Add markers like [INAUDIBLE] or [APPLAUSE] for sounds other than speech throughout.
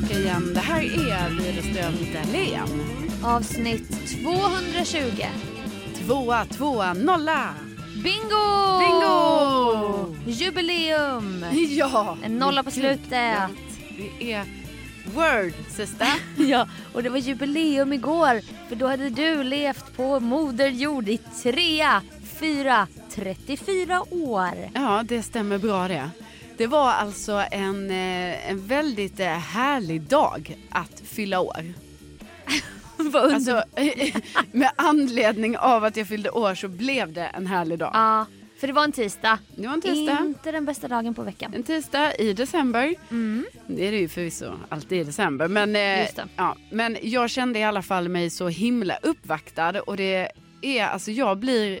tillbaka igen. Det här är Widerström Dahlén. Avsnitt 220. Tvåa, tvåa, nolla. Bingo! Bingo! Jubileum! [LAUGHS] Ja. En nolla på slutet. Det är word, sista. [LAUGHS] Ja, och det var jubileum igår. För då hade du levt på Moder Jord i trea, fyra, 34 år. Ja, det stämmer bra det. Det var alltså en, eh, en väldigt eh, härlig dag att fylla år. [LAUGHS] Alltså, [LAUGHS] med anledning av att jag fyllde år så blev det en härlig dag. Ja, för det var en tisdag. Det var en tisdag. Inte den bästa dagen på veckan. En tisdag i december. Mm. Det är det ju förvisso alltid i december. Men, eh, ja, men jag kände i alla fall mig så himla uppvaktad och det är alltså jag blir,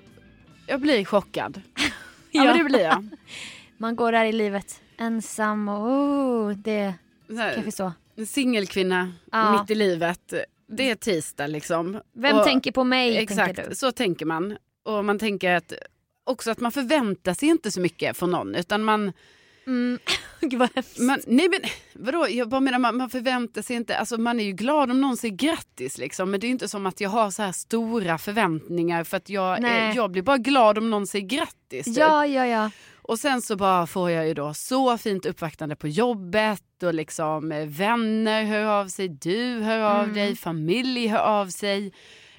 jag blir chockad. [LAUGHS] Ja, men det blir jag. Man går där i livet ensam och oh, det här, kanske så. En singelkvinna Ja. mitt i livet. Det är tisdag liksom. Vem Och- tänker på mig Exakt, tänker så tänker man. Och man tänker att också att man förväntar sig inte så mycket från någon utan man, Mm. [LAUGHS] Gud vad hemskt. man nej men vadå, jag bara menar man, man förväntar sig inte, alltså man är ju glad om någon säger grattis liksom men det är ju inte som att jag har så här stora förväntningar för att jag, eh, jag blir bara glad om någon säger grattis. typ. Ja, ja, ja. Och sen så bara får jag ju då så fint uppvaktande på jobbet och liksom eh, vänner hör av sig, du hör av Mm. dig, familj hör av sig.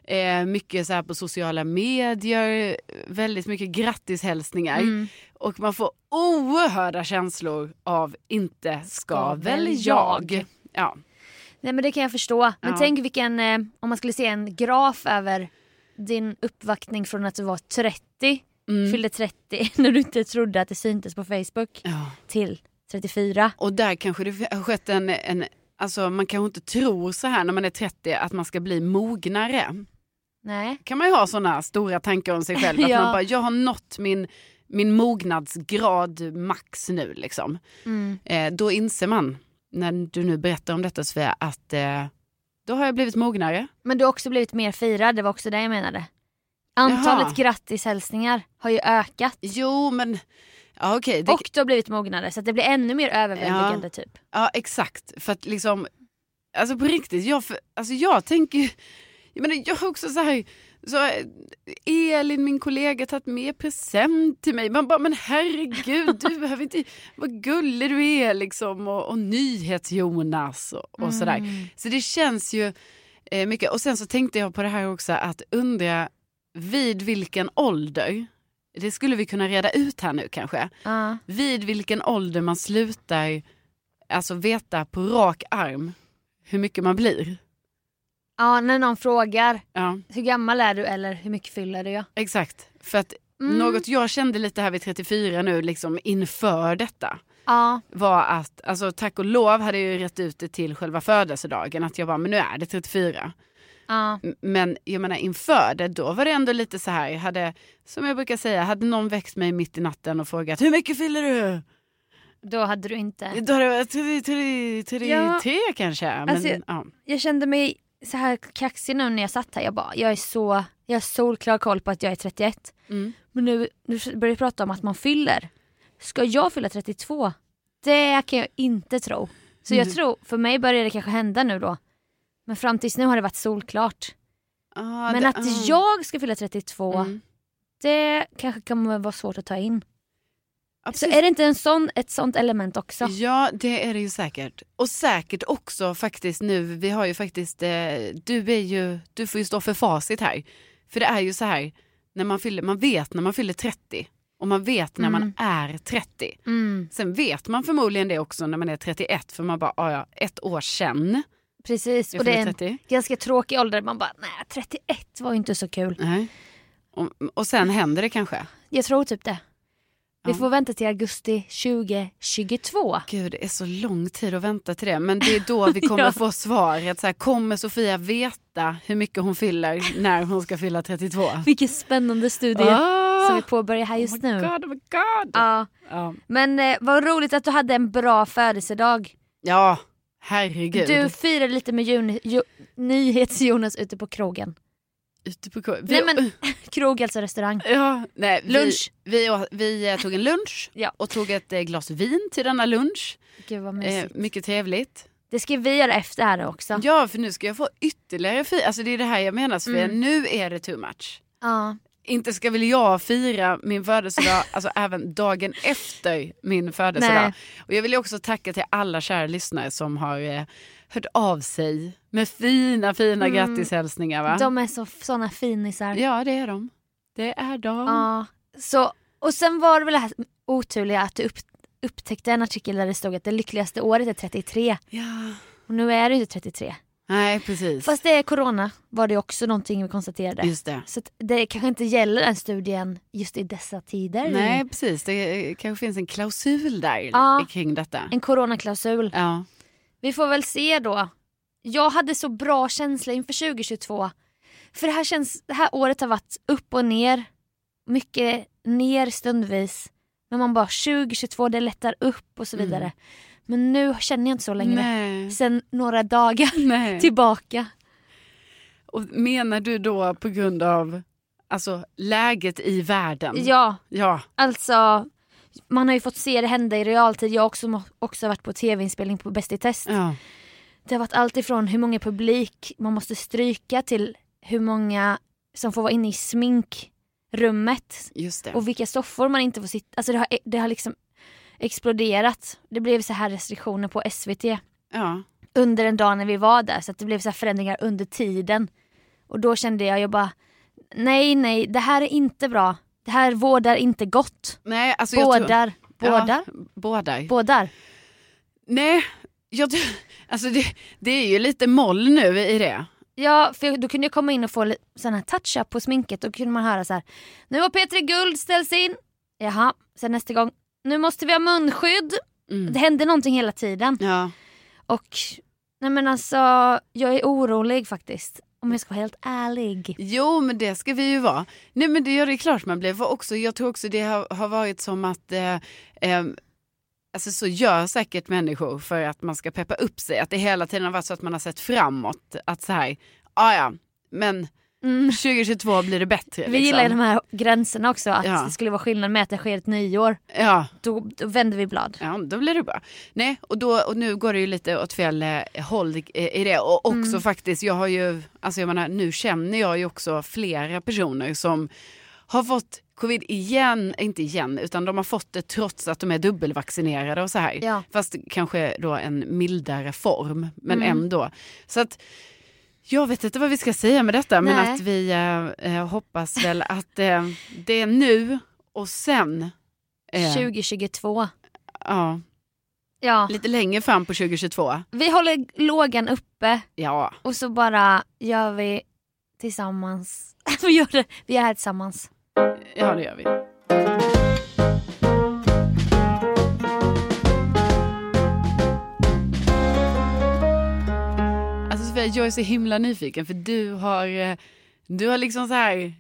Eh, mycket så här på sociala medier, väldigt mycket grattishälsningar. Mm. Och man får oerhörda känslor av inte ska, Ska väl väl jag. jag. Ja. Nej men det kan jag förstå. Men Ja. tänk vilken, eh, om man skulle se en graf över din uppvaktning från att du var 30, Mm. fyllde 30 [LAUGHS] när du inte trodde att det syntes på Facebook ja. till 34. Och där kanske det har skett en, en Alltså man kanske inte tror så här när man är 30 att man ska bli mognare. Nej. kan man ju ha sådana stora tankar om sig själv. Att [LAUGHS] Ja. man bara, jag har nått min, min mognadsgrad max nu liksom. Mm. Eh, då inser man, när du nu berättar om detta Sofia, att eh, då har jag blivit mognare. Men du har också blivit mer firad, det var också det jag menade. Antalet Jaha. grattishälsningar har ju ökat. Jo men, ja okej. det- Och du har blivit mognare så det blir ännu mer överväldigande typ. Ja exakt, för att liksom, alltså på riktigt, jag, för, alltså jag tänker jag menar jag också så här, så Elin min kollega tagit med present till mig. Man bara, men herregud du [LAUGHS] behöver inte, vad gullig du är liksom och, och nyhets-Jonas och, och sådär. Mm. Så det känns ju eh, mycket, och sen så tänkte jag på det här också att undra vid vilken ålder, det skulle vi kunna reda ut här nu kanske Ja. vid vilken ålder man slutar alltså veta på rak arm hur mycket man blir. ja, när någon frågar Ja, hur gammal är du eller hur mycket fyller du? Ja. exakt. För att Mm. något jag kände lite här vid 34 nu liksom inför detta Ja, var att, alltså tack och lov hade jag ju rätt ut det till själva födelsedagen att jag bara, men nu är det 34. M- Men jag menar inför det, då var det ändå lite så här, jag hade, som jag brukar säga, hade någon växt mig mitt i natten och frågat hur mycket fyller du? Då hade du inte. Då hade jag varit 33, 33 Ja. kanske. Men, Alltså, ja. Jag kände mig så här kaxig nu när jag satt här. Jag bara, jag är så, jag har solklar koll på att jag är 31. Mm. Men nu, nu börjar vi prata om att man fyller. Ska jag fylla 32? Det kan jag inte tro. Så jag Mm. tror, för mig börjar det kanske hända nu då. Men fram tills nu har det varit solklart. Ah, Men det- att ah. jag ska fylla 32, Mm. det kanske kan vara svårt att ta in. Så Absolut. är det inte en sån, ett sånt element också? Ja, det är det ju säkert. Och säkert också faktiskt nu, vi har ju faktiskt, eh, du är ju, du får ju stå för facit här. För det är ju så här, när man, fyller, man vet när man fyller 30 och man vet när man Mm. är 30. Mm, Sen vet man förmodligen det också när man är 31 för man bara, "Ah, ja, ett år sen precis, och det är en 30. ganska tråkig ålder. Man bara, nej 31 var ju inte så kul. Nej. Och, och sen händer det kanske. Jag tror typ det. Vi Ja. får vänta till augusti 2022. Gud, det är så lång tid att vänta till det. Men det är då [LAUGHS] vi kommer Ja. få svaret. Så här, kommer Sofia veta hur mycket hon fyller när hon ska fylla 32? [LAUGHS] Vilken spännande studie Ah! som vi påbörjar här just oh nu. God, oh my God. Ja, Ja. men eh, vad roligt att du hade en bra födelsedag. ja, herregud. Du firade lite med Jun- Jo- Nyhets-Jonas ute på krogen. Ute på vi, Nej men [LAUGHS] krog alltså restaurang. ja, nej, Lunch. Vi, vi, vi eh, tog en lunch [LAUGHS] Ja. och tog ett eh, glas vin till denna lunch. Gud vad Eh, mysigt. mycket trevligt. Det ska vi göra efter här också. Ja, för nu ska jag få ytterligare fira. Alltså det är det här jag menar Sofia, Mm. nu är det too much. Ja. Inte ska väl jag fira min födelsedag, [LAUGHS] alltså även dagen efter min födelsedag. Nej. Och jag vill också tacka till alla kära lyssnare som har eh, hört av sig med fina, fina Mm. grattishälsningar. Va? De är så, såna finisar. Ja, det är de. Det är de. Ja. Så, och sen var det väl det här oturliga att du upp, upptäckte en artikel där det stod att det lyckligaste året är 33. Ja. Och nu är det ju 33. Nej, precis. Fast det är corona var det också någonting vi konstaterade. Just det. Så det kanske inte gäller den studien just i dessa tider. Nej, precis. Det kanske finns en klausul där Ja. kring detta. En coronaklausul. Ja. Vi får väl se då. Jag hade så bra känsla inför 2022. För det här, känns, det här året har varit upp och ner. Mycket ner stundvis. Men man bara 2022 det lättar upp och så Mm. Men nu känner jag inte så längre. Nej. Sen några dagar [LAUGHS] Nej. tillbaka. Och menar du då på grund av alltså, läget i världen? Ja, Ja. alltså man har ju fått se det hända i realtid. Jag har också, också varit på tv-inspelning på Bäst i test. ja. Det har varit allt ifrån hur många publik man måste stryka till hur många som får vara inne i sminkrummet Just det. och vilka soffor man inte får sitta. Alltså det har, det har liksom exploderat. Det blev så här restriktioner på SVT Ja. under en dag när vi var där så att det blev så här förändringar under tiden. Och då kände jag, jag bara nej nej det här är inte bra. Det här vårdar inte gott. Nej, alltså jag tror... Bådar. Bådar? Ja, bådar. Bådar. Nej, jag, alltså det, det är ju lite moll nu i det. Ja, för då kunde jag komma in och få sån här touch-up på sminket. Då kunde man höra så här. Nu har Petri Guld ställs in. Jaha, sen nästa gång. Nu måste vi ha munskydd. Mm. Det hände någonting hela tiden. Ja. Och nej men alltså, jag är orolig faktiskt. Om jag ska vara helt ärlig. Jo, men det ska vi ju vara. Nej, men det gör det klart man blir. För också, jag tror också det har, har varit som att eh, eh, Alltså så gör säkert människor för att man ska peppa upp sig. Att det hela tiden har varit så att man har sett framåt. Att så här, "Ah, ja, men Mm. 2022 blir det bättre. Vi liksom. gillar ju de här gränserna också. Att Ja. det skulle vara skillnad med att det sker ett nyår. Ja, Då, då vänder vi blad. ja, då blir det bra. Nej, och, då, och nu går det ju lite åt fel eh, håll i, i det. Och också Mm. faktiskt, jag har ju, alltså jag menar, nu känner jag ju också flera personer som har fått covid igen, inte igen, utan de har fått det trots att de är dubbelvaccinerade och så här. Ja. Fast kanske då en mildare form, men Mm. ändå. Så att jag vet inte vad vi ska säga med detta, men Nej. att vi eh, eh, hoppas väl [LAUGHS] att eh, det är nu och sen eh, 2022. ja, Ja. lite längre fram på 2022. Vi håller lågan uppe. Ja, Och så bara gör vi tillsammans. [LAUGHS] vi, gör det. vi är här tillsammans. ja det gör vi. Sofia, jag är så himla nyfiken för du har, eh, du har liksom så här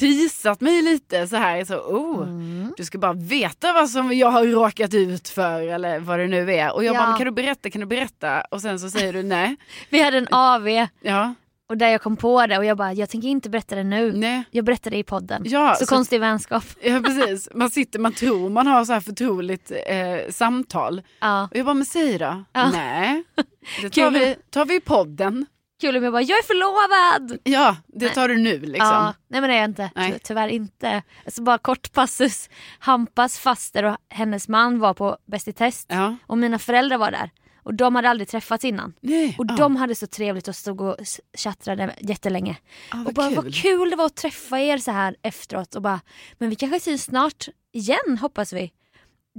teasat mig lite så här. Så, oh, Mm. Du ska bara veta vad som jag har råkat ut för eller vad det nu är. Och jag Ja. bara, kan du berätta, kan du berätta? Och sen så säger du nej. [LAUGHS] Vi hade en AV Ja, och där jag kom på det och jag bara, jag tänker inte berätta det nu. nej. Jag berättar det i podden. Ja, så, så- konstig vänskap. [LAUGHS] Ja precis, man sitter, man tror man har så här förtroligt eh, samtal. Ja. Och jag bara, men säg då. Ja. Nej, [LAUGHS] det tar vi, tar vi i podden. Kul om jag bara, jag är förlovad! Ja, det tar du nu liksom. Ja, nej men det är jag inte. Nej. Ty- Tyvärr inte. Alltså bara kort passus. Hampas faster och hennes man var på Bäst i test. Ja. Och mina föräldrar var där. Och de hade aldrig träffats innan. Nej. Och ja. de hade så trevligt och stod och tjattrade jättelänge. ja, och bara kul. vad kul det var att träffa er så här efteråt och bara, men vi kanske syns snart igen hoppas vi.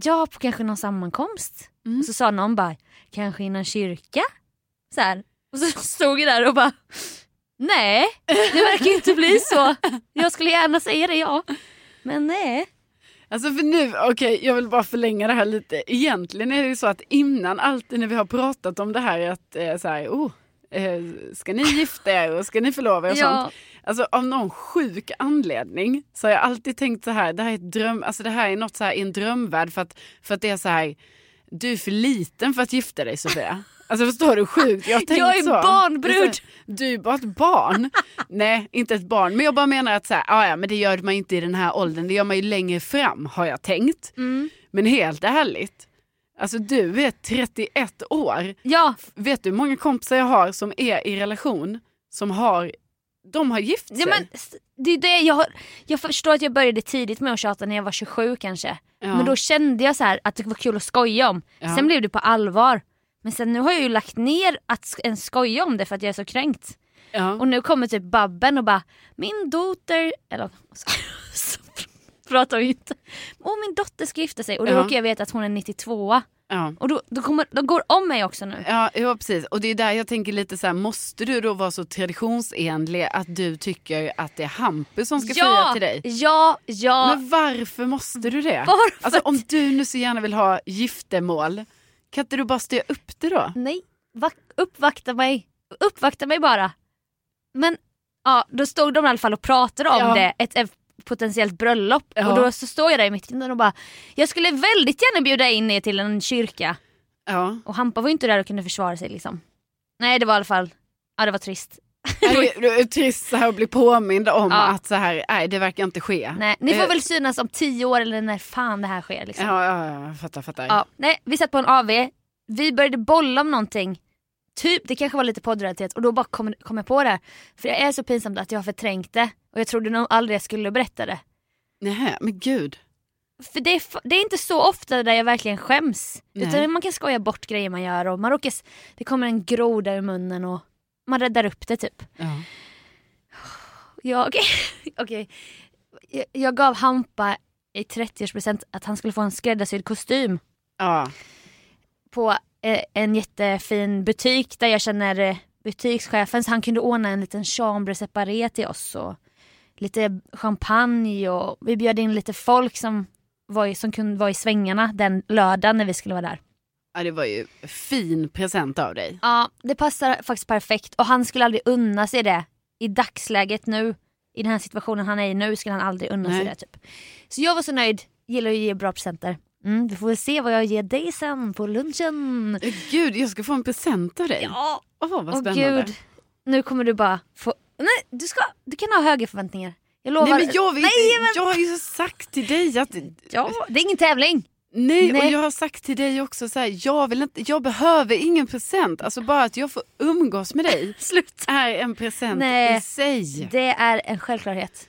Ja, på kanske någon sammankomst. Mm. Och så sa någon bara, kanske i någon kyrka? Så här. Och så [LAUGHS] stod jag där och bara, nej det verkar inte bli så. Jag skulle gärna säga det ja. Men nej. Alltså för nu, okej jag vill bara förlänga det här lite. Egentligen är det ju så att innan alltid när vi har pratat om det här att eh, så här, oh, eh, ska ni gifta er och ska ni förlova er och Ja. sånt. Alltså av någon sjuk anledning så har jag alltid tänkt så här, det här är, dröm, alltså, det här är något så här i en drömvärld för att, för att det är så här, du är för liten för att gifta dig Sofia. Alltså förstår du sjukt? Jag, Jag är så. barnbrud. Du är bara ett barn. Nej, inte ett barn. Men jag bara menar att så här, ah, ja, men det gör man inte i den här åldern. Det gör man ju längre fram har jag tänkt. Mm. Men helt ärligt. Alltså du är 31 år. Ja, Vet du hur många kompisar jag har som är i relation som har, de har gift sig? ja men det är det jag har, jag förstår att jag började tidigt med att tjata när jag var 27 kanske. Ja. Men då kände jag så här att det var kul att skoja om. Ja. Sen blev det på allvar. Men sen nu har jag ju lagt ner att ens skoja om det för att jag är så kränkt. ja. Och nu kommer typ Babben och bara min dotter, eller [LAUGHS] så pratar vi inte. Åh min dotter ska gifta sig och då Ja. råkar jag veta att hon är 92 ja. och då, då, kommer, då går om mig också nu. Ja, ja, precis. Och det är där jag tänker lite så här, måste du då vara så traditionsenlig att du tycker att det är Hampus som ska Ja, till dig? ja, ja. Men varför måste du det? Varför? Alltså om du nu så gärna vill ha giftermål, kan inte du bara styra upp det då? Nej, va- uppvakta mig. Uppvakta mig bara. Men ja, då stod de i alla fall och pratade om Ja. det, ett, ett potentiellt bröllop. Ja. Och då så står jag där i mitten och bara, jag skulle väldigt gärna bjuda in er till en kyrka. Ja. Och Hampa var ju inte där och kunde försvara sig liksom. Nej det var i alla fall, ja det var trist. Nej, Det är trist så här att bli påmind om Ja. att så här, nej det verkar inte ske. Nej, ni får Eh, väl synas om tio år eller när fan det här sker. Liksom. Ja, ja, ja, fattar, fattar. Ja, nej, vi satt på en AV, vi började bolla om någonting. Typ, det kanske var lite poddrelaterat och då bara kom, kom jag på det. För jag är så pinsamt att jag har förträngt det och jag trodde nog aldrig jag skulle berätta det. Nej, men gud. För det är, det är inte så ofta där jag verkligen skäms. Nej. Utan man kan skoja bort grejer man gör och man råkar, det kommer en groda ur munnen och man räddar upp det typ. Ja. Jag, [LAUGHS] okej. jag, jag gav Hampa i 30-årspresent att han skulle få en skräddarsydd kostym. Ja. på en jättefin butik där jag känner eh, butikschefen så han kunde ordna en liten chambre separé till oss och lite champagne och vi bjöd in lite folk som, var i, som kunde vara i svängarna den lördagen när vi skulle vara där. ja, det var ju fin present av dig. Ja, det passar faktiskt perfekt och han skulle aldrig unna sig det i dagsläget nu. I den här situationen han är i nu skulle han aldrig unna sig Nej. det. Typ. Så jag var så nöjd, gillar att ge bra presenter. Mm, vi får väl se vad jag ger dig sen på lunchen. Eh, Gud, jag ska få en present av dig. Ja, Åh, vad Åh spännande. gud, nu kommer du bara få... Nej, du, ska, du kan ha högre förväntningar. Jag lovar. Nej, men jag, vill, Nej, men- jag har ju sagt till dig att... Ja, det är ingen tävling. Nej, och Nej. jag har sagt till dig också så här, jag, vill inte, jag behöver ingen present. Alltså bara att jag får umgås med dig [LAUGHS] Slut. är en present Nej. i sig. Det är en självklarhet.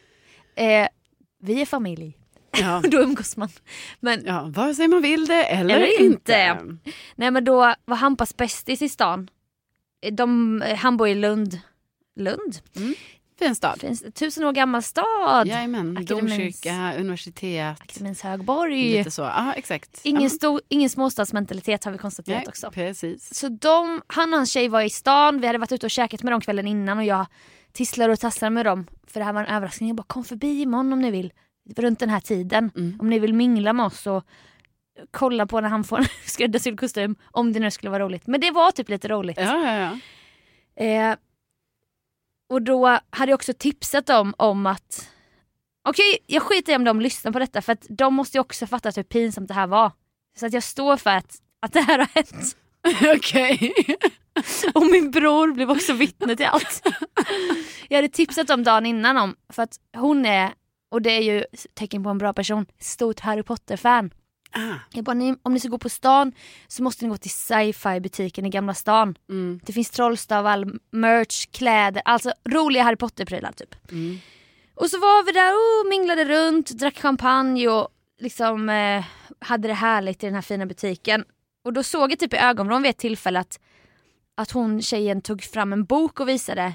Eh, vi är familj. Ja. [LAUGHS] Då umgås man. Men, Ja, vare sig man vill det eller, Eller inte. inte. nej, men då var Hampas bästis i stan. Eh, De, eh, han bor i Lund. Lund? Fin stad. Det tusen år gammal stad. Jajamän, domkyrka, universitet. Akademins högborg. Lite så, ja exakt. Ingen, ja. stor, ingen småstadsmentalitet har vi konstaterat Nej, också. Precis. Så de, han och hans tjej var i stan, vi hade varit ute och käkat med dem kvällen innan och jag tisslade och tasslade med dem. För det här var en överraskning. Jag bara kom förbi imorgon om ni vill. Runt den här tiden. Mm. Om ni vill mingla med oss och kolla på när han får en [LAUGHS] skräddarsydd kostym. Om det nu skulle vara roligt. Men det var typ lite roligt. Ja, ja, ja. Eh, och då hade jag också tipsat dem om att Okej, jag skiter i om de lyssnar på detta för att de måste ju också fatta hur pinsamt det här var. Så att jag står för att, att det här har hänt. [LAUGHS] Okej. [LAUGHS] Och min bror blev också vittne till allt. Jag hade tipsat om dagen innan om, för att hon är, och det är ju tecken på en bra person, stort Harry Potter-fan. Ah. Jag bara, ni, om ni ska gå på stan så måste ni gå till sci-fi butiken i Gamla stan. Mm. Det finns trollstavar, merch, kläder, alltså roliga Harry Potter-prylar typ. Mm. Och så var vi där och minglade runt, drack champagne och liksom eh, hade det härligt i den här fina butiken. Och då såg jag typ i ögonvrån vid ett tillfälle att, att hon tjejen tog fram en bok och visade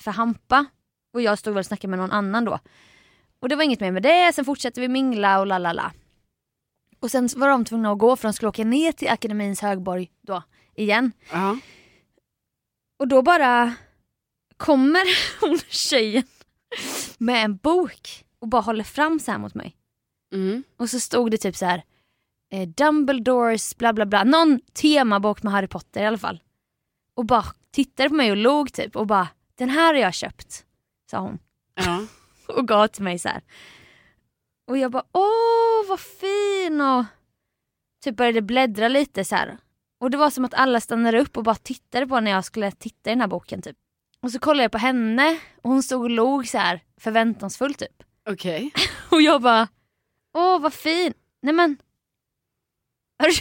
för Hampa. Och jag stod väl och snackade med någon annan då. Och det var inget mer med det, sen fortsatte vi mingla och la la la. Och sen var de tvungna att gå för de skulle åka ner till Akademins högborg då igen. Ja. Och då bara kommer [LAUGHS] hon tjejen med en bok och bara håller fram så här mot mig. Mm. Och så stod det typ så här eh, Dumbledores bla bla bla, någon temabok med Harry Potter i alla fall. Och bara tittade på mig och log typ och bara den här har jag köpt, sa hon. Ja. [LAUGHS] Och gav till mig så här. Och jag bara åh vad fin och typ började bläddra lite så här. Och det var som att alla stannade upp och bara tittade på när jag skulle titta i den här boken typ. Och så kollade jag på henne och hon stod och log så här förväntansfullt typ. Okej. [LAUGHS] Och jag bara, åh vad fin. Nej men. Har du,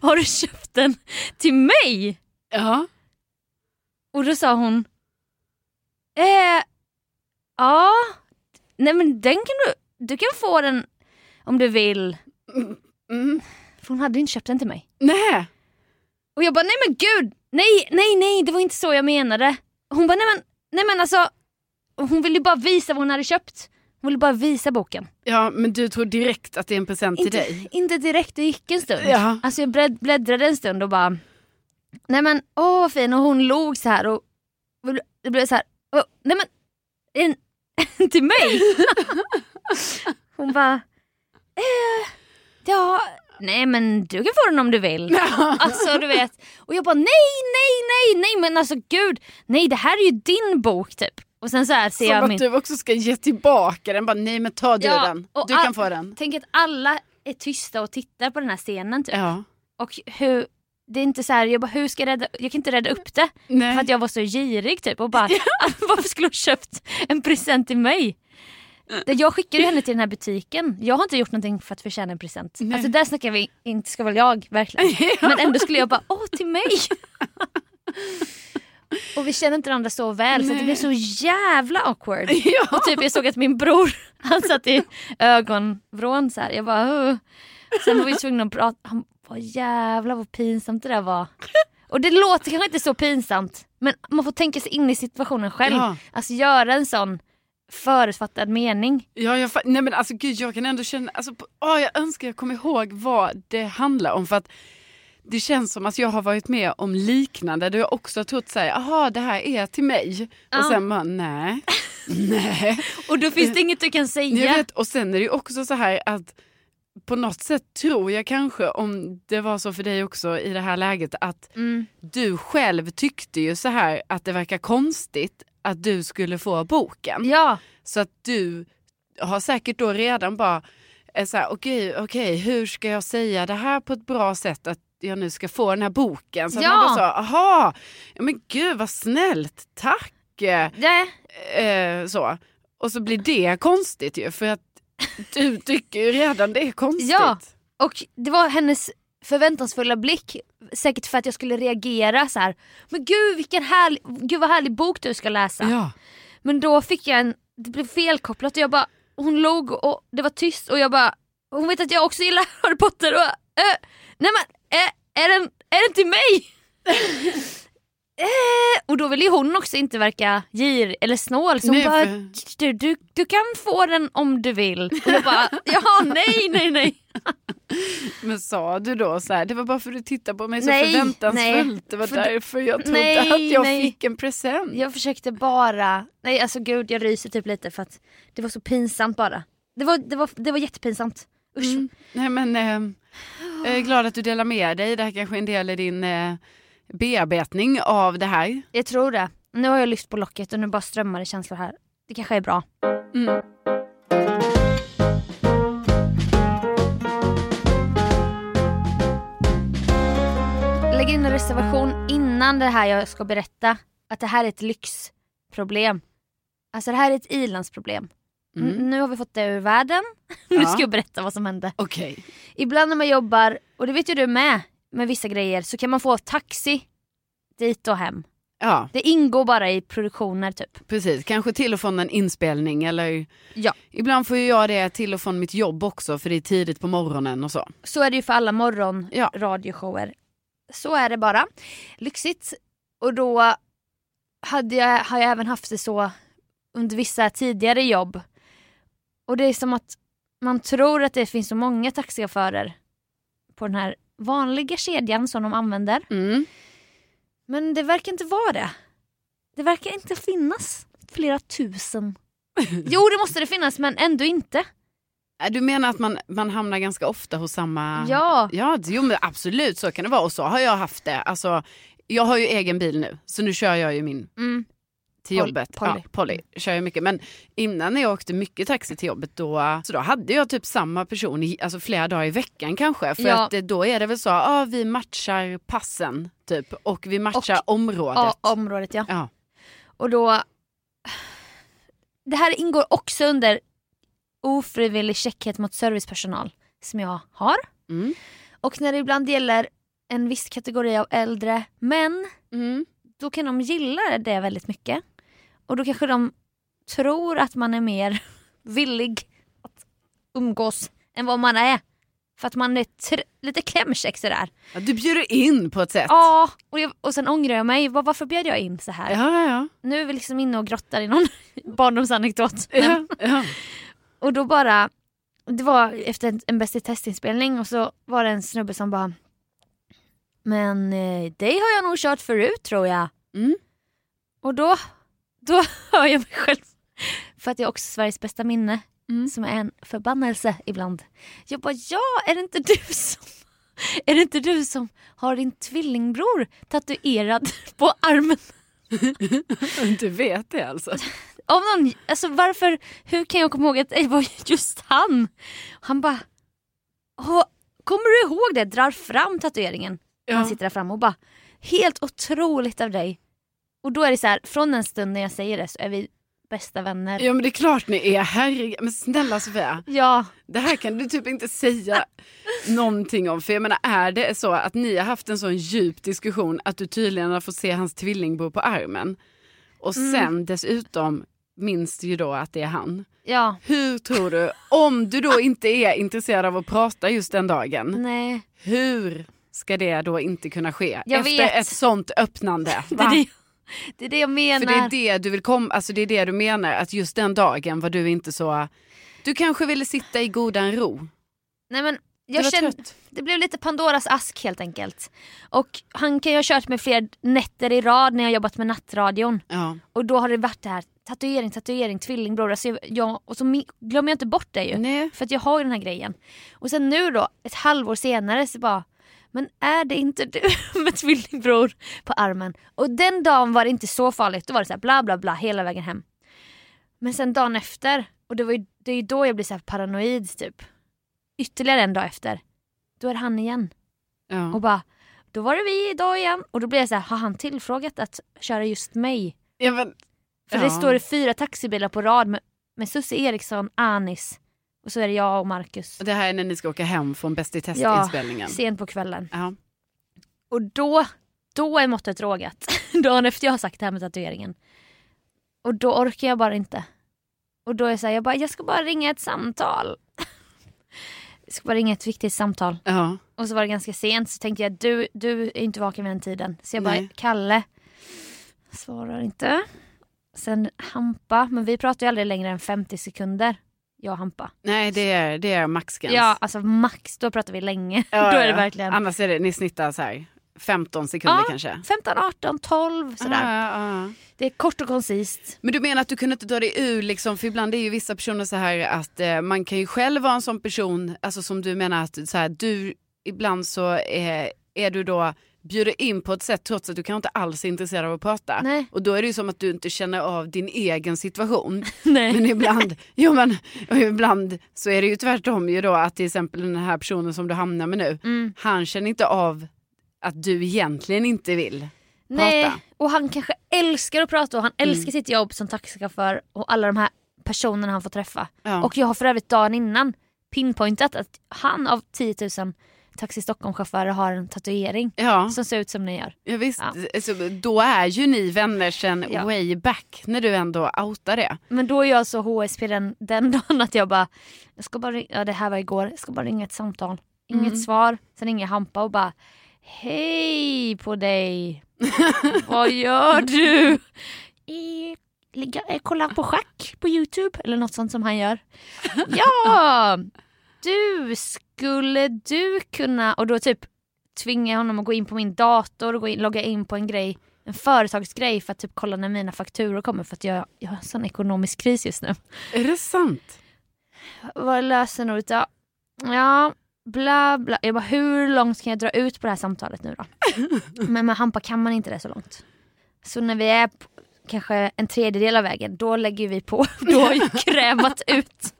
[LAUGHS] har du köpt den till mig? Ja. Och då sa hon, eh, ja, nej men den kan du, du kan få den om du vill. Mm. För hon hade inte köpt den till mig. Nej. Och jag bara, nej men gud, nej, nej, nej, det var inte så jag menade. Hon bara, nej men, nej men alltså, hon ville ju bara visa vad hon hade köpt. Hon ville bara visa boken. Ja men du tror direkt att det är en present till Inte, dig? inte direkt, det gick en stund. Ja. Alltså jag blädd- bläddrade en stund och bara, nej men åh vad fin och hon log så här och det blev så här, nej men en, [LAUGHS] till mig? [LAUGHS] hon bara, eh, ja, nej men du kan få den om du vill. Alltså du vet. Och jag bara nej, nej, nej, nej men alltså gud, nej det här är ju din bok typ. Och sen så här ser Som jag att min... du också ska ge tillbaka den. Bara, nej men ta du Ja, den. Du all- kan få den. Tänk att alla är tysta och tittar på den här scenen typ. Ja. Och hur, det är inte så här, jag bara hur ska jag rädda, jag kan inte rädda upp det. Nej. För att jag var så girig typ och bara [LAUGHS] varför skulle hon köpt en present till mig? Jag skickade ju henne till den här butiken. Jag har inte gjort någonting för att förtjäna en present. Nej. Alltså där snackar vi, inte ska väl jag verkligen. [LAUGHS] Men ändå skulle jag bara, åh till mig. [LAUGHS] och vi känner inte varandra så väl så att det Nej. blev så jävla awkward. Ja. Och typ jag såg att min bror, han satt i ögonvrån så här. Jag bara, "Åh." Sen var vi tvungna att prata. Han bara, jävlar vad pinsamt det där var. Och det låter kanske inte så pinsamt. Men man får tänka sig in i situationen själv. Ja. Alltså göra en sån förutfattad mening. Ja, jag, nej men alltså gud jag kan ändå känna, alltså, åh, jag önskar jag kommer ihåg vad det handlar om för att det känns som att jag har varit med om liknande där jag också har trott såhär, jaha det här är till mig. Ja. Och sen bara nej, [LAUGHS] nej. Och då finns det inget du kan säga. Jag vet, och sen är det ju också så här att på något sätt tror jag kanske, om det var så för dig också i det här läget, att Mm. du själv tyckte ju så här att det verkar konstigt att du skulle få boken. Ja, Så att du har säkert då redan bara, är så här, okej, okej, hur ska jag säga det här på ett bra sätt att jag nu ska få den här boken? Så Ja. man bara så, aha, men gud vad snällt, tack. det, Eh, så. Och så blir det konstigt ju för att du tycker ju redan det är konstigt. Ja. och det var hennes förväntansfulla blick. Säkert för att jag skulle reagera så här. Men gud vilken härlig, gud vad härlig bok du ska läsa. Ja. Men då fick jag en, det blev felkopplat och jag bara, hon log och det var tyst och jag bara, hon vet att jag också gillar Harry Potter och äh, nej men äh, är, den, är den till mig? [LAUGHS] eh, och då ville ju hon också inte verka gir eller snål så hon Nej, bara, för- du, du, du kan få den om du vill. Och jag bara, [LAUGHS] ja nej nej nej. [LAUGHS] Men sa du då så här, det var bara för att du tittade på mig så Nej, förväntansfullt. nej. Det var För- därför jag trodde Nej, att jag nej. fick en present. Jag försökte bara, nej alltså gud jag ryser typ lite för att det var så pinsamt bara. Det var, det var, det var jättepinsamt. Usch. Mm. Nej men eh, jag är glad att du delar med dig. Det här kanske är en del i din eh, bearbetning av det här. Jag tror det. Nu har jag lyft på locket och nu bara strömmar det känslor här. Det kanske är bra. Mm. Lägg in en reservation innan det här jag ska berätta. Att det här är ett lyxproblem. Alltså det här är ett ilandsproblem. Mm. Nu har vi fått det ur världen. [LAUGHS] nu Ja. ska jag berätta vad som hände. Okej. Ibland när man jobbar, och det vet ju du med, med vissa grejer så kan man få taxi dit och hem. Ja Det ingår bara i produktioner typ. precis, kanske till och från en inspelning eller Ja. ibland får jag det till och från mitt jobb också för det är tidigt på morgonen och så. Så är det ju för alla morgon Ja. Så är det bara. Lyxigt. Och då hade jag, har jag även haft det så under vissa tidigare jobb. Och det är som att man tror att det finns så många taxichaufförer på den här vanliga kedjan som de använder. Mm. Men det verkar inte vara det. Det verkar inte finnas flera tusen. [LAUGHS] Jo det måste det finnas men ändå inte. Äh, Du menar att man, man hamnar ganska ofta hos samma... Ja. Ja, jo, men absolut så kan det vara och så har jag haft det. Alltså, jag har ju egen bil nu så nu kör jag ju min Mm. Till Pol- jobbet. Polly. Ja, Polly kör jag mycket. Men innan när jag åkte mycket taxi till jobbet då, så då hade jag typ samma person i, alltså flera dagar i veckan kanske. För Ja. att eh, då är det väl så, ah, vi matchar passen typ och vi matchar området. Ja, området ja. Ja. Och då... Det här ingår också under ofrivillig käckhet mot servicepersonal som jag har. Mm. Och när det ibland gäller en viss kategori av äldre män, Mm. då kan de gilla det väldigt mycket. Och då kanske de tror att man är mer [LAUGHS] villig att umgås än vad man är. För att man är lite klämkäck sådär. Ja, du bjuder in på ett sätt. Ja, och, jag, och sen ångrar jag mig. Var, varför bjöd jag in så här? Ja, ja, ja. Nu är vi liksom inne och grottar i någon [LAUGHS] barndomsanekdot. ja, ja. Och då bara, det var efter en, en Bäst i testinspelning och så var det en snubbe som bara Men eh, dig har jag nog kört förut tror jag. Mm. Och då, [LAUGHS] då hör jag mig själv. För att jag också Sveriges bästa minne. Mm. Som är en förbannelse ibland. Jag bara ja, är det inte du som [LAUGHS] är det inte du som har din tvillingbror tatuerad [LAUGHS] på armen? Du vet det alltså? Av någon, alltså varför, hur kan jag komma ihåg att det var just han? Han bara, "Åh, kommer du ihåg det? Drar fram tatueringen. Han Ja. sitter där framme och bara, helt otroligt av dig. Och då är det så här, från den stunden jag säger det så är vi bästa vänner. ja men det är klart ni är, herregud. Men snälla Sofia, Ja, det här kan du typ inte säga någonting om. För jag menar är det så att ni har haft en sån djup diskussion att du tydligen har fått se hans tvillingbror på armen. Och Mm. sen dessutom minns du ju då att det är han. ja, Hur tror du, om du då inte är intresserad av att prata just den dagen, nej. hur ska det då inte kunna ske? Jag Efter vet. ett sånt öppnande. [LAUGHS] Va? [LAUGHS] det, är det jag menar. För det är det du vill komma, alltså det är det du menar, att just den dagen var du inte så, du kanske ville sitta i godan ro. Nej men jag kände, det blev lite Pandoras ask helt enkelt. Och han kan ju ha kört med fler nätter i rad när jag jobbat med nattradion. Ja. Och då har det varit det här tatuering, tatuering, tvillingbror. Alltså jag, jag, och så glömmer jag inte bort det ju. Nej. För att jag har ju den här grejen. Och sen nu då, ett halvår senare så bara men är det inte du [LAUGHS] med tvillingbror på armen? Och den dagen var det inte så farligt. Då var det så här bla bla bla hela vägen hem. Men sen dagen efter, och det, var ju, det är ju då jag blir så paranoid typ. Ytterligare en dag efter, då är det han igen. Ja. Och bara, då var det vi idag igen. Och då blir jag så här, har han tillfrågat att köra just mig? Ja, men, För Ja. det står fyra taxibilar på rad med, med Susie Eriksson, Anis och så är det jag och Marcus. det här är när ni ska åka hem från Bäst i testinspelningen. Sent på kvällen. Ja. Och då, då är måttet rågat. [LAUGHS] Dagen efter jag har sagt det här med tatueringen. Och då orkar jag bara inte. Och då är jag så här, jag bara, jag ska bara ringa ett samtal. [LAUGHS] jag ska bara ringa ett viktigt samtal. Ja. Och så var det ganska sent så tänkte jag, du, du är inte vaken vid den tiden. Så jag bara, Nej. Kalle. Svarar inte. Sen Hampa, men vi pratar ju aldrig längre än 50 sekunder. Jag och Hampa. Nej det är, det är maxgräns. Ja, alltså max, då pratar vi länge. Ja, [LAUGHS] då är det verkligen Annars är det, ni snittar så här 15 sekunder Ja. kanske. 15, 18, 12 sådär. Ja, ja. Det är kort och koncist. Men du menar att du kunde inte dra dig ur, liksom, för ibland är ju vissa personer så här att eh, man kan ju själv vara en sån person, alltså som du menar att så här, du ibland så är, är du då bjuder in på ett sätt trots att du kanske inte alls är intresserad av att prata. Nej. Och då är det ju som att du inte känner av din egen situation. [LAUGHS] Nej. Men ibland, jo men, ibland så är det ju tvärtom ju då att till exempel den här personen som du hamnar med nu, Mm. han känner inte av att du egentligen inte vill Nej, prata. och han kanske älskar att prata och han älskar Mm. sitt jobb som taxichaufför och alla de här personerna han får träffa. Ja. Och jag har för övrigt dagen innan pinpointat att han av 10 000 Taxi Stockholm-chaufförer har en tatuering ja. som ser ut som ni gör. Ja, visst, Ja. Alltså, då är ju ni vänner sen Ja. way back när du ändå outar det. Men då är jag så HSP den, den dagen att jag bara, jag ska bara ja det här var igår, jag ska bara ringa ett samtal. Inget Mm. svar, sen ringer Hampa och bara Hej på dig! [LAUGHS] Vad gör du? Eh, ligga, eh, kolla på schack på Youtube eller något sånt som han gör. [LAUGHS] Ja! Du, skulle du kunna... Och då typ tvingar jag honom att gå in på min dator och gå in, logga in på en grej en företagsgrej för att typ kolla när mina fakturor kommer för att jag, jag har en sån ekonomisk kris just nu. Är det sant? Vad är lösenordet? Ja, ja, bla bla. Jag bara hur långt kan jag dra ut på det här samtalet nu då? [LAUGHS] Men med Hampa kan man inte det så långt. Så när vi är på, kanske en tredjedel av vägen då lägger vi på. [LAUGHS] Då har jag krämat ut.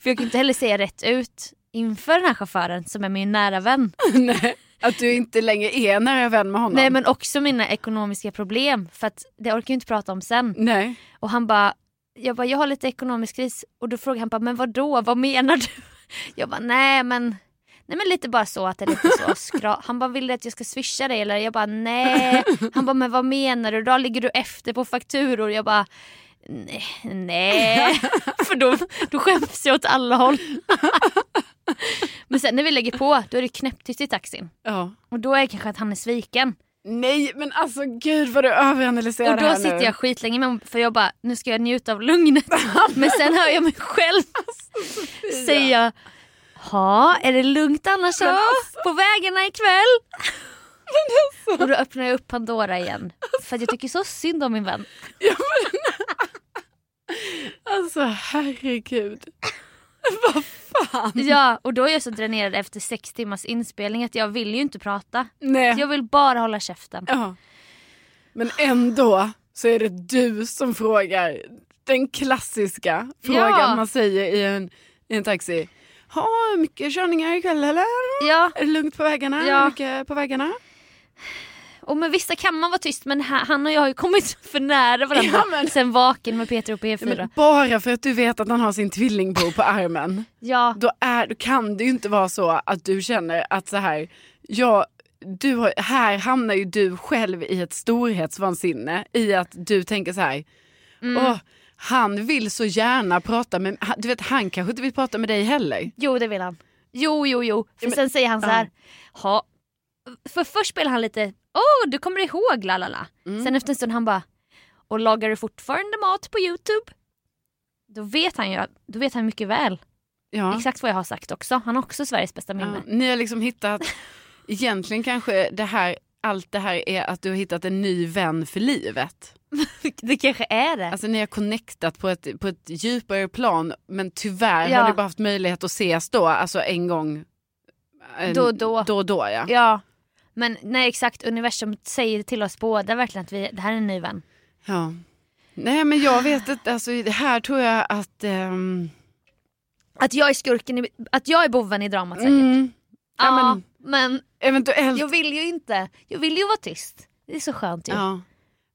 För jag kan inte heller säga rätt ut inför den här chauffören som är min nära vän. [LAUGHS] Nej. Att du inte längre är nära vän med honom? Nej men också mina ekonomiska problem för att det orkar jag inte prata om sen. Nej. Och han bara, jag bara, jag har lite ekonomisk kris. Och då frågade han bara, men vad då? Vad menar du? [LAUGHS] Jag bara, nej men, nej Nej men lite bara så att det är lite så skra. Han bara vill du att jag ska swisha dig eller? Jag bara nej. Han bara men vad menar du? Då ligger du efter på fakturor. Jag bara nej. nej. För då, då skäms jag åt alla håll. men sen när vi lägger på då är det knäpptyst i taxin. Ja. Och då är det kanske att han är sviken. Nej men alltså gud vad du överanalyserar Och det då här sitter nu. jag skitlänge med för jag bara nu ska jag njuta av lugnet. [LAUGHS] Men sen hör jag mig själv säga Ja, är det lugnt annars då? På vägarna ikväll? Och då öppnar jag upp Pandora igen. För att jag tycker så synd om min vän. Alltså herregud. [LAUGHS] vad fan. Ja, och då är jag så dränerad efter sex timmars inspelning att jag vill ju inte prata. Nej. Jag vill bara hålla käften. Ja. Men ändå så är det du som frågar den klassiska frågan Ja. man säger i en, i en taxi. Ha mycket körningar ikväll eller? Ja, Är det lugnt på vägarna? Ja. Mycket på vägarna? Och med vissa kan man vara tyst men ha- han och jag har ju kommit [LAUGHS] för nära varandra Ja, men- sen Vaken med Peter och Ja, P4. men bara för att du vet att han har sin tvillingbror på armen. [LAUGHS] Ja, Då, är, då kan det ju inte vara så att du känner att så här, ja, du har, här hamnar ju du själv i ett storhetsvansinne i att du tänker så här, Mm. åh, han vill så gärna prata med, du vet han kanske inte vill prata med dig heller. jo det vill han. Jo, jo, jo. För Ja, men- sen säger han så här. Ha. För först spelar han lite, åh du kommer ihåg la la la. Mm. Sen efter en stund han bara, och lagar du fortfarande mat på Youtube? Då vet han ju, då vet han mycket väl Ja. exakt vad jag har sagt också. Han har också Sveriges bästa Ja, minne. ni har liksom hittat, [LAUGHS] egentligen kanske det här, allt det här är att du har hittat en ny vän för livet. [LAUGHS] Det kanske är det. Alltså ni har connectat på ett, på ett djupare plan men tyvärr Ja. har ni bara haft möjlighet att ses då, alltså en gång. en- Då då. Då då ja. Ja. Men nej exakt, universum säger till oss båda verkligen att vi, det här är en ny vän. ja. Nej men jag vet inte, alltså här tror jag att... ehm, Att jag är skurken, i, att jag är boven i dramat säkert. mm, ja, ja, men, eventuellt. jag vill ju inte. Jag vill ju vara tyst. Det är så skönt ju. ja.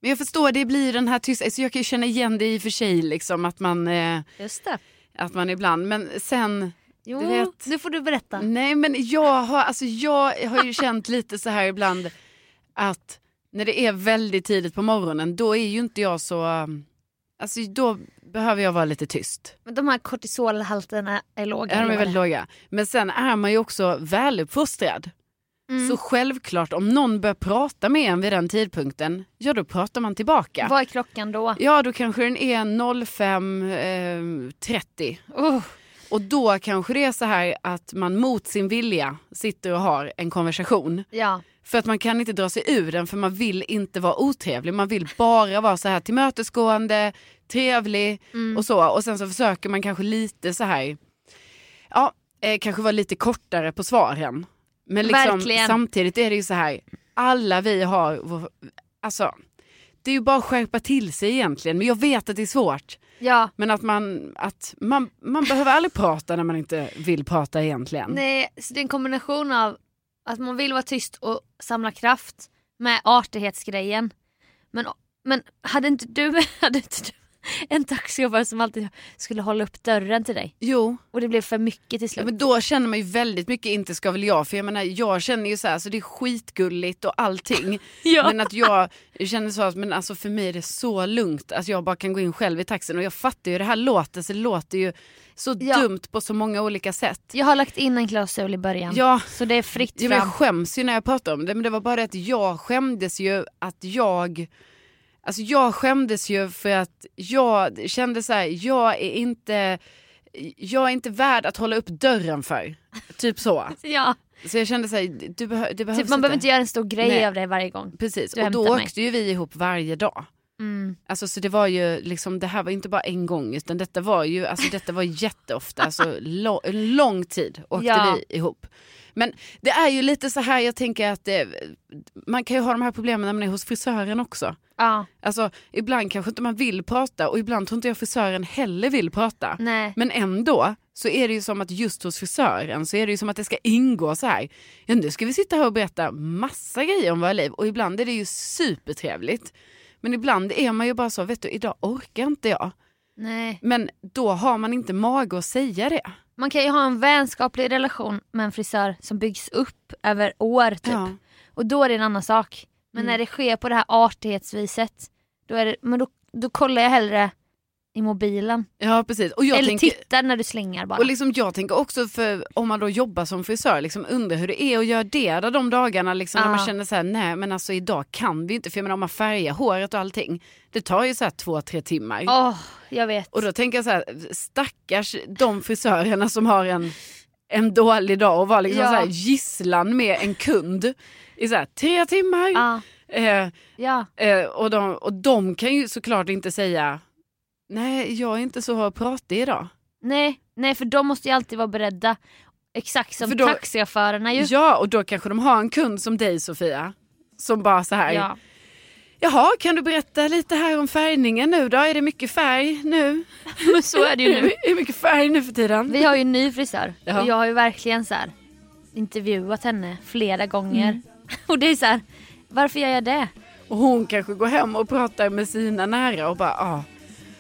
Men jag förstår, det blir den här tysta, så jag kan ju känna igen det i och för sig liksom att man, eh, Just det. att man ibland, men sen Jo, Du vet- nu får du berätta. Nej men jag har, alltså, jag har ju känt lite så här ibland att när det är väldigt tidigt på morgonen då är ju inte jag så, alltså då behöver jag vara lite tyst. Men de här kortisolhalterna är låga. Ja, de är väldigt låga. Men sen är man ju också väluppfostrad. Mm. Så självklart om någon börjar prata med en vid den tidpunkten, ja då pratar man tillbaka. Vad är klockan då? Ja då kanske den är 05.30 Oh, och då kanske det är så här att man mot sin vilja sitter och har en konversation. ja. För att man kan inte dra sig ur den för man vill inte vara otrevlig. Man vill bara vara så här tillmötesgående, trevlig Mm. och så. Och sen så försöker man kanske lite så här, ja, eh, kanske vara lite kortare på svaren. Men liksom, samtidigt är det ju så här, alla vi har, vår, alltså det är ju bara att skärpa till sig egentligen. Men jag vet att det är svårt. ja. Men att man, att man, man behöver aldrig prata när man inte vill prata egentligen. Nej, så det är en kombination av att man vill vara tyst och samla kraft med artighetsgrejen. Men, men hade inte du, [LAUGHS] hade inte du [LAUGHS] en taxichaufför som alltid skulle hålla upp dörren till dig? Jo, Och det blev för mycket till Ja, slut. men då känner man ju väldigt mycket inte ska väl jag för jag menar jag känner ju så här så det är skitgulligt och allting. [LAUGHS] Ja. Men att jag känner så att men alltså för mig är det så lugnt att jag bara kan gå in själv i taxin och jag fattar ju det här låter så det låter ju så Ja. dumt på så många olika sätt. Jag har lagt in en klausul i början. Ja, Så det är fritt Ja, fram. jag skäms ju när jag pratar om det men det var bara det att jag skämdes ju att jag Alltså jag skämdes ju för att jag kände så här, jag är inte jag är inte värd att hålla upp dörren för. Typ så. [LAUGHS] Ja, Så jag kände så här, du behö, det behövs typ, man behöver inte göra en stor grej Nej. av det varje gång. Precis, du och då mig. åkte ju vi ihop varje dag. Mm. Alltså så det var ju liksom, det här var inte bara en gång utan detta var ju, alltså detta var jätteofta, alltså lång tid åkte Ja. vi ihop. Men det är ju lite så här, jag tänker att det, man kan ju ha de här problemen när man är hos frisören också. Ja, Alltså ibland kanske inte man vill prata och ibland tror inte jag frisören heller vill prata. nej. Men ändå så är det ju som att just hos frisören så är det ju som att det ska ingå så här. Ja, nu ska vi sitta här och berätta massa grejer om våra liv och ibland är det ju supertrevligt. Men ibland är man ju bara så, vet du idag orkar inte jag. nej. Men då har man inte mage att säga det. Man kan ju ha en vänskaplig relation med en frisör som byggs upp över år typ. Ja. Och då är det en annan sak. Men Mm. när det sker på det här artighetsviset, då, är det, men då, då kollar jag hellre i mobilen. ja precis. Och jag Eller tänker, tittar när du slänger bara. Och liksom, jag tänker också för om man då jobbar som frisör, liksom, undrar hur det är att göra det där de dagarna liksom, när man känner så här, nej men alltså idag kan vi inte, för jag menar om man färgar håret och allting, det tar ju så här två, tre timmar. Åh, jag vet. Och då tänker jag så här, stackars de frisörerna som har en, en dålig dag och var liksom Ja. så här gisslan med en kund i så här, tre timmar. Ja, Eh, ja. eh, och, de, och de kan ju såklart inte säga, nej jag är inte så pratig idag. Nej, nej, för de måste ju alltid vara beredda. Exakt som För då- taxichaufförerna ju. Ja, och då kanske de har en kund som dig Sofia. Som bara så här, Ja. jaha kan du berätta lite här om färgningen nu då? Är det mycket färg nu? Men [LAUGHS] så är det ju nu. [LAUGHS] Är det mycket färg nu för tiden? Vi har ju en ny frisör Ja. och jag har ju verkligen så här intervjuat henne flera gånger. Mm. [LAUGHS] Och det är så här, varför gör jag det? Och hon kanske går hem och pratar med sina nära och bara, ah.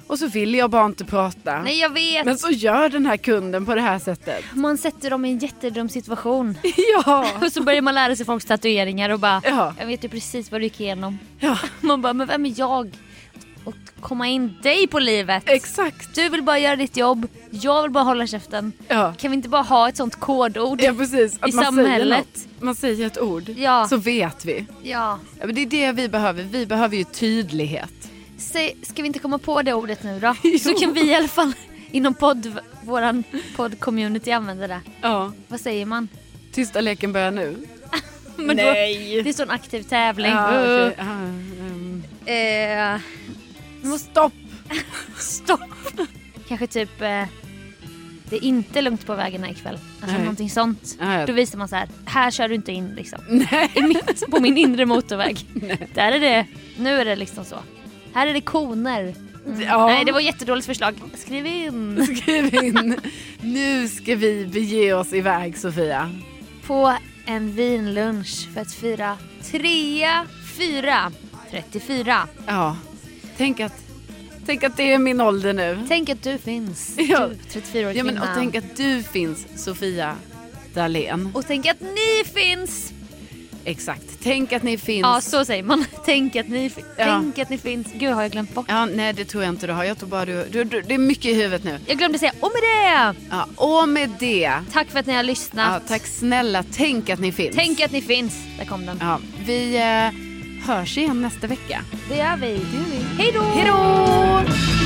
Och så vill jag bara inte prata. Nej jag vet. Men så gör den här kunden på det här sättet. Man sätter dem i en jättedum situation. [LAUGHS] ja. Och så börjar man lära sig folks tatueringar och bara, Ja. jag vet ju precis vad du gick igenom. ja, [LAUGHS] Man bara, men vem är jag? Och komma in dig på livet. exakt. Du vill bara göra ditt jobb, jag vill bara hålla käften. Ja. Kan vi inte bara ha ett sånt kodord? Ja precis, att I man samhället. säger något. Man säger ett ord, Ja. så vet vi. Ja. Ja, men det är det vi behöver, vi behöver ju tydlighet. Säg, ska vi inte komma på det ordet nu då? [LAUGHS] Så kan vi i alla fall inom podd, våran podd-community använda det. Ja. Vad säger man? Tysta leken börjar nu. [LAUGHS] Men Nej. Då, det är så en aktiv tävling. Ja, Uh. okej. Ja, ehm. Eh, Stopp! [LAUGHS] stopp! Kanske typ eh, det är inte lugnt på vägarna ikväll. Alltså Nej. någonting sånt. Ja, ja. Då visar man så här, här kör du inte in liksom. Nej. I mitt, på min inre motorväg. Där är det, nu är det liksom så. Här är det koner. Mm. Ja. Nej det var ett jättedåligt förslag. Skriv in. [LAUGHS] Skriv in. Nu ska vi bege oss iväg Sofia. På en vinlunch för att fira trea, fyra, 34. Ja. Tänk att, tänk att det är min ålder nu. Tänk att du finns. [LAUGHS] Ja. Du, 34-årig Ja, men, och tänk att du finns Sofia Dalén. och tänk att ni finns. Exakt. Tänk att ni finns. Ja så säger man. [LAUGHS] Tänk att ni, Ja. tänk att ni finns. Gud har jag glömt bort. Ja, nej det tror jag inte du har. Jag tror bara du, du, du det är mycket i huvudet nu. Jag glömde säga och med det. Ja, och med det. Tack för att ni har Ja, lyssnat. tack snälla, tänk att ni finns. Tänk att ni finns. Där kom den. Ja, vi eh, hörs igen nästa vecka. Det gör vi. Hej då! Hej då!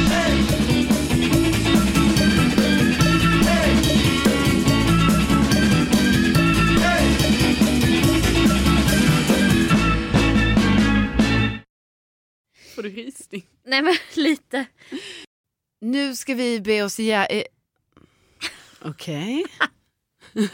Får du rysning? Nej men [LAUGHS] lite. Nu ska vi be oss igen... [LAUGHS] Okej. [LAUGHS]